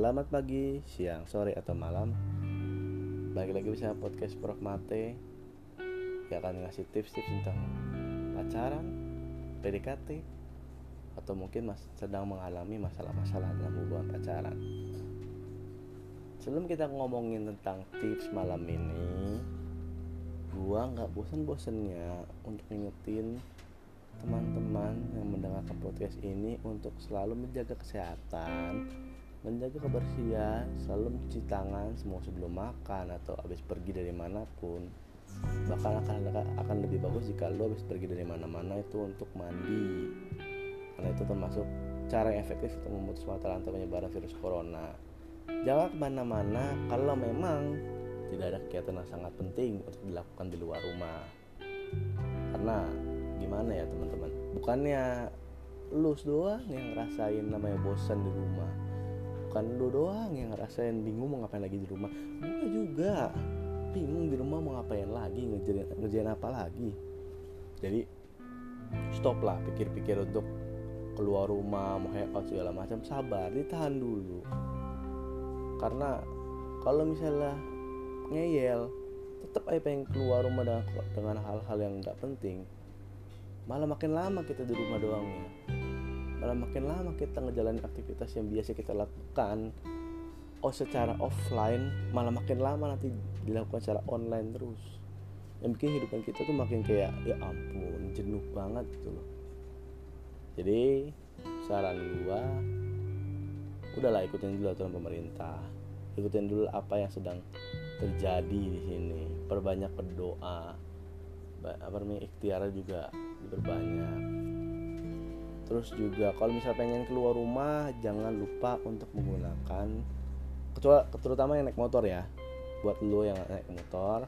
Selamat pagi, siang, sore, atau malam. Balik lagi bersama podcast Prof. Mate. Yang akan ngasih tips-tips tentang pacaran, PDKT Atau mungkin mas sedang mengalami masalah-masalah dalam hubungan pacaran. Sebelum kita ngomongin tentang tips malam ini Gua nggak bosen-bosennya untuk ngingetin teman-teman yang mendengarkan podcast ini untuk selalu menjaga kesehatan, menjaga kebersihan, selalu mencuci tangan semua sebelum makan atau habis pergi dari mana pun. Bahkan akan akan lebih bagus jika lo habis pergi dari mana-mana itu untuk mandi. Karena itu termasuk cara yang efektif untuk memutus mata rantai penyebaran virus corona. Jangan ke mana-mana kalau memang tidak ada kegiatan yang sangat penting untuk dilakukan di luar rumah. Karena gimana ya teman-teman bukannya lu doang yang ngerasain namanya bosan di rumah bukan lu doang yang ngerasain bingung mau ngapain lagi di rumah. Gue juga bingung di rumah mau ngapain lagi ngejain ngejain apa lagi. Jadi stop lah pikir-pikir untuk keluar rumah mau hangout segala macam. Sabar ditahan dulu. Karena kalau misalnya ngeyel tetap aja pengen keluar rumah dengan dengan hal-hal yang nggak penting. Malah makin lama kita di rumah doang ya malah makin lama kita ngejalanin aktivitas yang biasa kita lakukan oh secara offline malah makin lama nanti dilakukan secara online terus. Yang bikin hidupan kita tuh makin kayak ya ampun jenuh banget gitu loh. Jadi saran gua udahlah ikutin dulu aturan pemerintah. Ikutin dulu apa yang sedang terjadi di sini. Perbanyak berdoa. Apa namanya ikhtiar juga diperbanyak terus juga kalau misal pengen keluar rumah jangan lupa untuk menggunakan kecuali terutama yang naik motor ya. Buat lo yang naik motor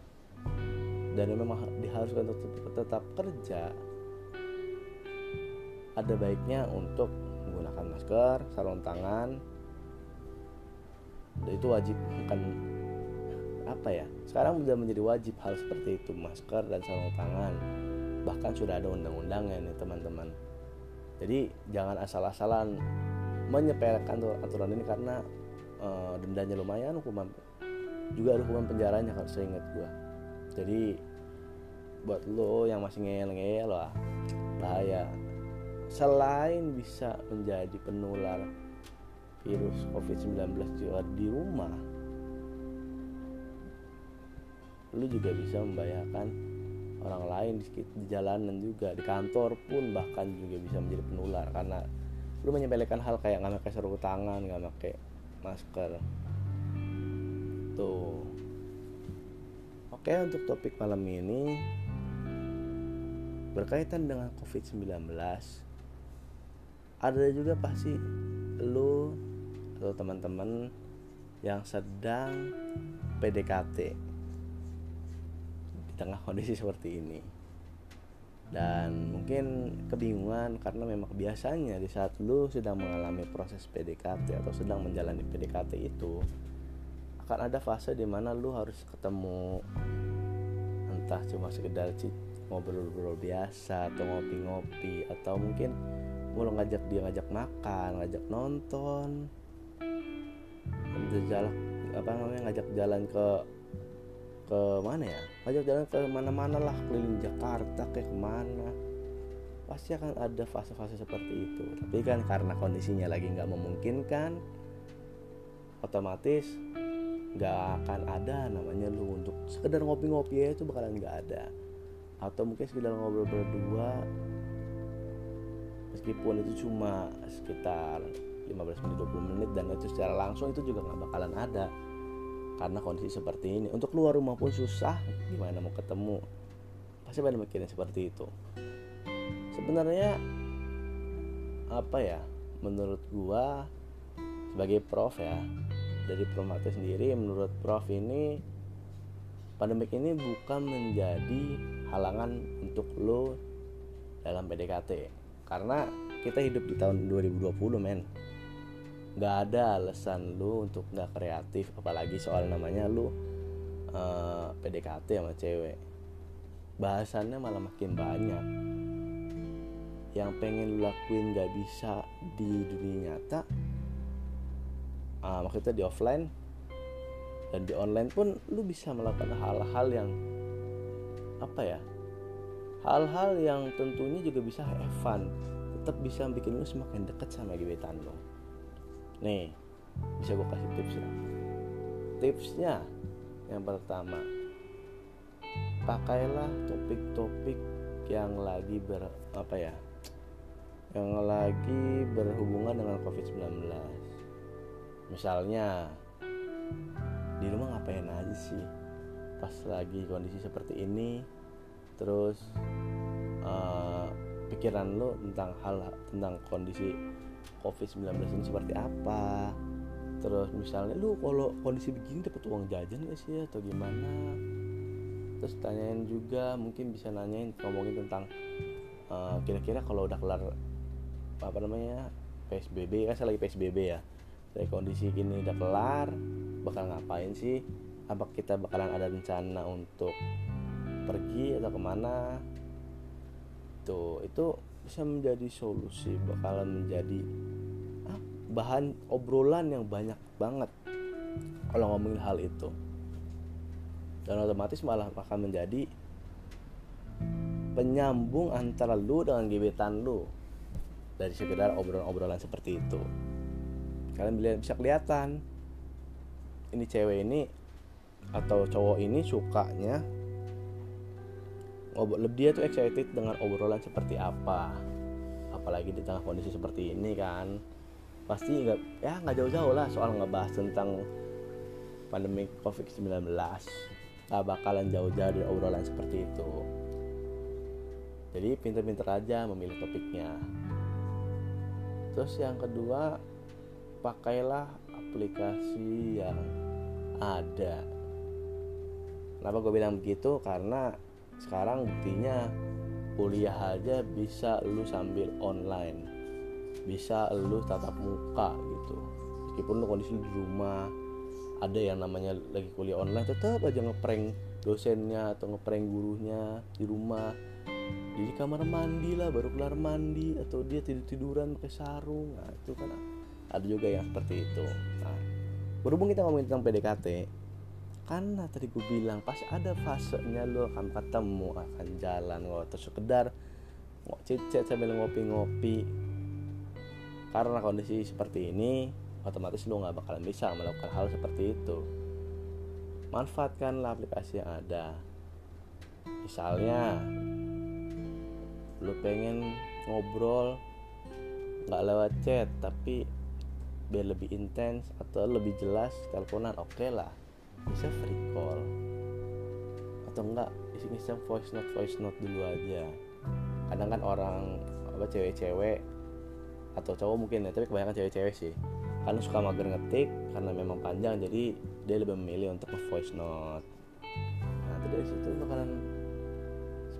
dan memang diharuskan tetap, tetap kerja. Ada baiknya untuk menggunakan masker sarung tangan. Dan itu wajib bukan apa ya sekarang sudah menjadi wajib hal seperti itu masker dan sarung tangan. Bahkan sudah ada undang-undangnya nih teman-teman jadi jangan asal-asalan menyepelekan aturan ini karena uh, dendanya lumayan hukuman juga ada hukuman penjaranya kalau saya ingat gua. Jadi buat lo yang masih ngeyel-ngeyel lah bahaya. Selain bisa menjadi penular virus COVID-19 juga di rumah lu juga bisa membahayakan orang lain di, di jalanan juga di kantor pun bahkan juga bisa menjadi penular karena lu menyepelekan hal kayak nggak pakai sarung tangan nggak pakai masker. Tuh. Oke untuk topik malam ini berkaitan dengan covid-19 ada juga pasti lu atau teman-teman yang sedang PDKT tengah kondisi seperti ini. Dan mungkin kebingungan karena memang biasanya di saat lu sedang mengalami proses PDKT atau sedang menjalani PDKT itu akan ada fase di mana lu harus ketemu entah cuma sekedar ngobrol-ngobrol biasa atau ngopi-ngopi atau mungkin mau ngajak dia ngajak makan, ngajak nonton, ngajak apa namanya ngajak jalan ke ke mana ya? Ngajak jalan ke mana-mana lah keliling Jakarta kayak ke mana. Pasti akan ada fase-fase seperti itu. Tapi kan karena kondisinya lagi nggak memungkinkan otomatis nggak akan ada namanya lu untuk sekedar ngopi-ngopi ya itu bakalan nggak ada. Atau mungkin sekedar ngobrol berdua meskipun itu cuma sekitar 15 menit 20 menit dan itu secara langsung itu juga nggak bakalan ada karena kondisi seperti ini. Untuk keluar rumah pun susah. Gimana mau ketemu? Pasti pada mikirin seperti itu. Sebenarnya apa ya? Menurut gua sebagai prof ya dari Promate sendiri menurut prof ini pandemik ini bukan menjadi halangan untuk lo dalam PDKT karena kita hidup di tahun 2020 men nggak ada alasan lu untuk nggak kreatif apalagi soal namanya lu uh, eh, PDKT sama cewek. Bahasannya malah makin banyak. Yang pengen lu lakuin nggak bisa di dunia nyata uh, maksudnya di offline dan di online pun lu bisa melakukan hal-hal yang apa ya hal-hal yang tentunya juga bisa have fun. Tetap bisa bikin lu semakin dekat sama gebetan lo nih bisa gue kasih tips ya tipsnya yang pertama pakailah topik-topik yang lagi ber apa ya yang lagi berhubungan dengan COVID-19 misalnya di rumah ngapain aja sih? Pas lagi kondisi seperti ini terus uh, pikiran lo tentang hal tentang kondisi covid-19 ini seperti apa? Terus misalnya lu kalau kondisi begini dapat uang jajan gak sih? Atau gimana? Terus tanyain juga mungkin bisa nanyain ngomongin tentang uh, kira-kira kalau udah kelar apa namanya PSBB kan saya lagi PSBB ya. Dari kondisi ini udah kelar bakal ngapain sih? Apa kita bakalan ada rencana untuk pergi atau ke mana? Tuh itu bisa menjadi solusi bakalan menjadi ah, bahan obrolan yang banyak banget kalau ngomongin hal itu. Dan otomatis malah akan menjadi penyambung antara lu dengan gebetan lu dari sekedar obrolan-obrolan seperti itu. Kalian bisa kelihatan ini cewek ini atau cowok ini sukanya dia tuh excited dengan obrolan seperti apa. Apalagi di tengah kondisi seperti ini kan. Pasti nggak ya nggak jauh-jauh lah soal ngebahas tentang pandemi covid-19 nggak bakalan jauh-jauh dari obrolan seperti itu. Jadi pinter-pinter aja memilih topiknya. Terus yang kedua pakailah aplikasi yang ada. Kenapa gue bilang begitu? Karena sekarang buktinya kuliah aja bisa lu sambil online. Bisa lu tatap muka gitu. Meskipun lu kondisi di rumah ada yang namanya lagi kuliah online tetap aja ngeprank dosennya atau ngeprank gurunya di rumah. Di kamar mandi lah baru kelar mandi atau dia tidur tiduran pakai sarung. Nah itu kan ada juga yang seperti itu. Nah berhubung kita ngomongin tentang PDKT karena tadi gue bilang pas ada fasenya lo akan ketemu akan jalan lo terus sekedar cicet sambil ngopi-ngopi. Karena kondisi seperti ini otomatis lo nggak bakalan bisa melakukan hal seperti itu. Manfaatkanlah aplikasi yang ada. Misalnya lo pengen ngobrol nggak lewat chat tapi biar lebih intens atau lebih jelas teleponan oke okay lah bisa free call. Atau enggak bisa voice note voice note dulu aja. Kadang kan orang apa cewek-cewek atau cowok mungkin ya tapi kebanyakan cewek-cewek sih. Karena suka mager ngetik karena memang panjang jadi dia lebih memilih untuk voice note. Nah dari situ bakalan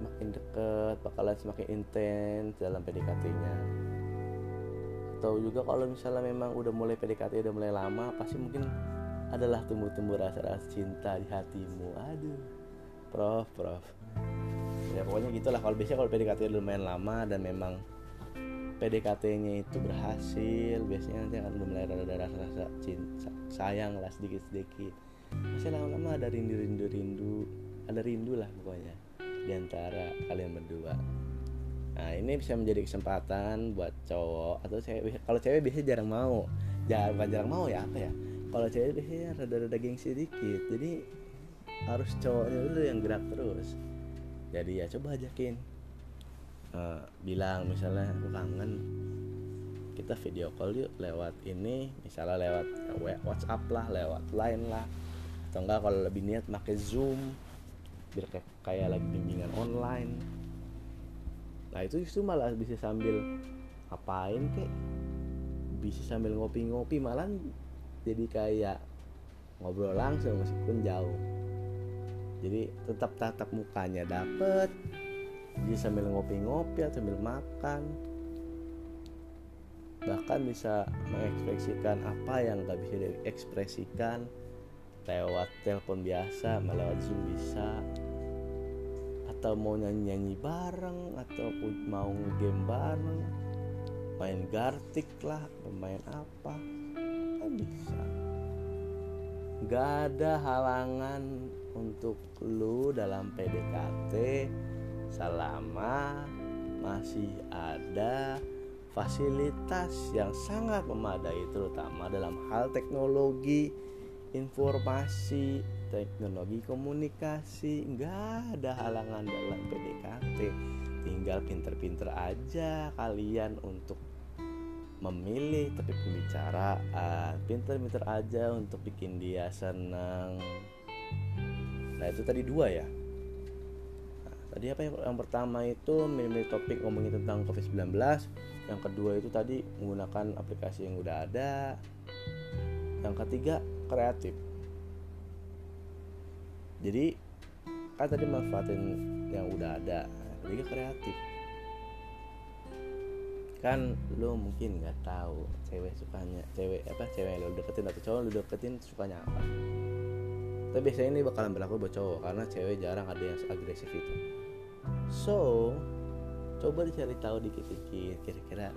semakin deket bakalan semakin intens dalam PDKT-nya atau juga kalau misalnya memang udah mulai PDKT udah mulai lama pasti mungkin adalah tumbuh-tumbuh rasa-rasa cinta di hatimu. Aduh. Prof prof. Ya pokoknya gitulah. Kalau biasanya kalau PDKT lumayan lama dan memang PDKT-nya itu berhasil biasanya nanti akan mulai ada rasa-rasa cinta sayang lah sedikit-sedikit. Pasti lama-lama ada rindu-rindu-rindu ada rindu lah pokoknya di antara kalian berdua. Nah ini bisa menjadi kesempatan buat cowok atau cewek. Kalau cewek biasanya jarang mau, jarang bukan jarang mau ya apa ya? Kalau cewek biasanya rada-rada gengsi sedikit, jadi harus cowoknya dulu yang gerak terus. Jadi ya coba ajakin, uh, bilang misalnya aku kangen, kita video call yuk lewat ini, misalnya lewat WhatsApp lah, lewat Line lah, atau enggak kalau lebih niat pakai Zoom, biar kayak, kayak lagi bimbingan online. Nah itu justru malah bisa sambil ngapain kek? Bisa sambil ngopi-ngopi malah jadi kayak ngobrol langsung meskipun jauh. Jadi tetap tatap mukanya dapet. Bisa sambil ngopi-ngopi atau sambil makan. Bahkan bisa mengekspresikan apa yang gak bisa diekspresikan lewat telepon biasa melewat zoom bisa. Atau mau nyanyi-nyanyi bareng atau mau game bareng. Main gartik lah pemain apa bisa? Gak ada halangan untuk lu dalam PDKT selama masih ada fasilitas yang sangat memadai terutama dalam hal teknologi informasi teknologi komunikasi. Nggak ada halangan dalam PDKT tinggal pinter-pinter aja kalian untuk memilih topik pembicaraan pinter-pinter aja untuk bikin dia senang nah itu tadi dua ya? Nah, tadi apa yang, yang pertama itu milih topik ngomongin tentang COVID-19 yang kedua itu tadi menggunakan aplikasi yang udah ada. Yang ketiga kreatif. Jadi kan tadi manfaatin yang udah ada. Jadi kreatif kan lo mungkin nggak tahu cewek sukanya cewek apa cewek lo deketin atau cowok lo deketin sukanya apa. Tapi biasanya ini bakalan berlaku buat cowok karena cewek jarang ada yang agresif itu. So coba dicari tahu dikit-dikit kira-kira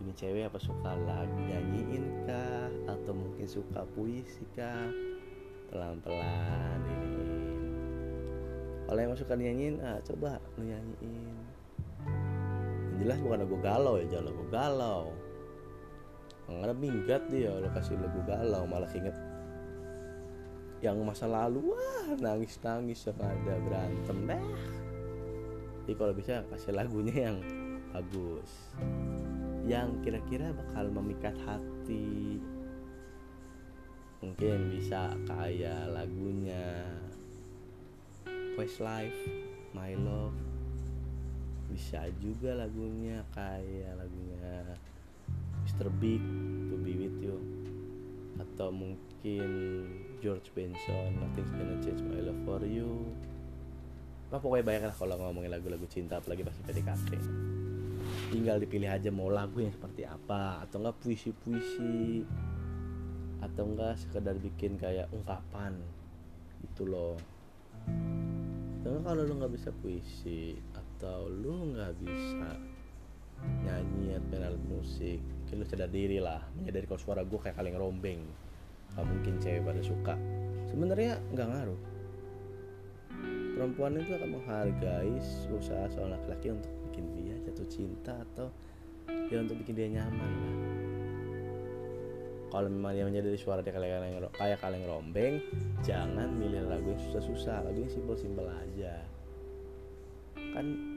ini cewek apa suka lagu nyanyiin kah atau mungkin suka puisi kah? Pelan-pelan ini. Kalau yang suka nyanyiin ah coba lu nyanyiin jelas bukan lagu galau ya jangan lagu galau. Nggak minggat dia lo kasih lagu galau. Malah inget yang masa lalu wah nangis nangis yang ada berantem deh jadi kalau bisa kasih lagunya yang bagus. Yang kira-kira bakal memikat hati. Mungkin bisa kayak lagunya Westlife My Love bisa juga lagunya kayak lagunya Mr. Big To Be With You. Atau mungkin George Benson Nothing's Gonna Change My Love For You. Nah, pokoknya banyak lah kalau ngomongin lagu-lagu cinta apalagi pas PDKT tinggal dipilih aja mau lagu yang seperti apa atau enggak puisi-puisi atau enggak sekedar bikin kayak ungkapan. Gitu loh. Atau kalau lu nggak bisa puisi atau lu nggak bisa nyanyi atau alat musik mungkin lu sadar diri lah menyadari kalau suara gue kayak kaleng rombeng. Gak mungkin cewek pada suka. Sebenarnya nggak ngaruh. Perempuan itu akan menghargai usaha seorang laki-laki untuk bikin dia jatuh cinta atau ya untuk bikin dia nyaman lah. Kalau memang dia menjadi suara dia kayak kaleng, kayak kaleng rombeng jangan milih lagu yang susah-susah lagu yang simpel-simpel aja. Kan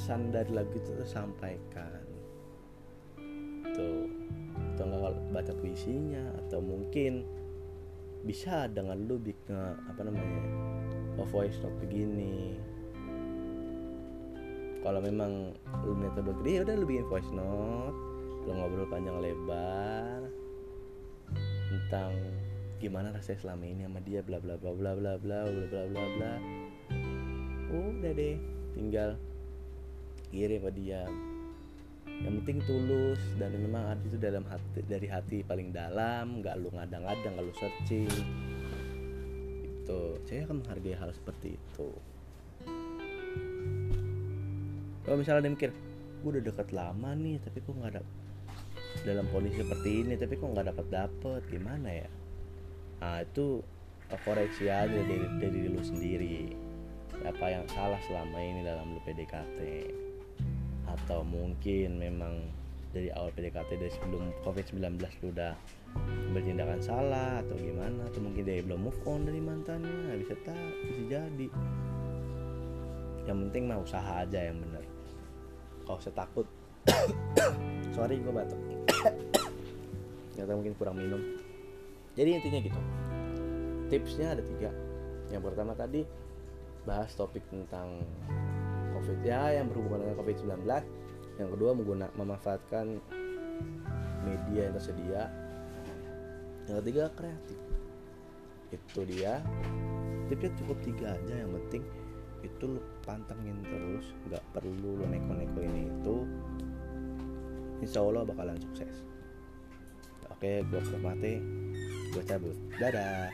pesan dari lagu itu tersampaikan tuh atau nggak baca puisinya atau mungkin bisa dengan lu bikin apa namanya voice note begini. Kalau memang lu metode gede ya udah lu bikin voice note lu ngobrol panjang lebar tentang gimana rasanya selama ini sama dia bla bla bla bla bla bla bla bla bla bla. Udah deh tinggal kirim ke dia. Yang penting tulus dan memang hati itu dalam hati dari hati paling dalam nggak lu ngadang-ngadang nggak lu searching. Itu saya akan menghargai hal seperti itu. Kalau misalnya dia mikir gue udah dekat lama nih tapi kok nggak ada dalam kondisi seperti ini tapi kok nggak dapat dapet gimana ya? Nah itu koreksi aja dari dari lu sendiri. Apa yang salah selama ini dalam lu PDKT atau mungkin memang dari awal PDKT dari sebelum COVID-19 lu udah bertindakan salah atau gimana atau mungkin dia belum move on dari mantannya bisa tak bisa jadi. Yang penting mah usaha aja yang bener kalau usah takut. Sorry gue batuk. Ternyata mungkin kurang minum. Jadi intinya gitu. Tipsnya ada tiga. Yang pertama tadi bahas topik tentang covid. Ya yang berhubungan dengan covid 19 yang kedua menggunakan memanfaatkan media yang tersedia. Yang ketiga kreatif. Itu dia. Tipsnya cukup tiga aja. Yang penting itu lu pantengin terus. Nggak perlu lu neko-neko ini itu. Insya Allah bakalan sukses. Oke gue mati gue cabut. Dadah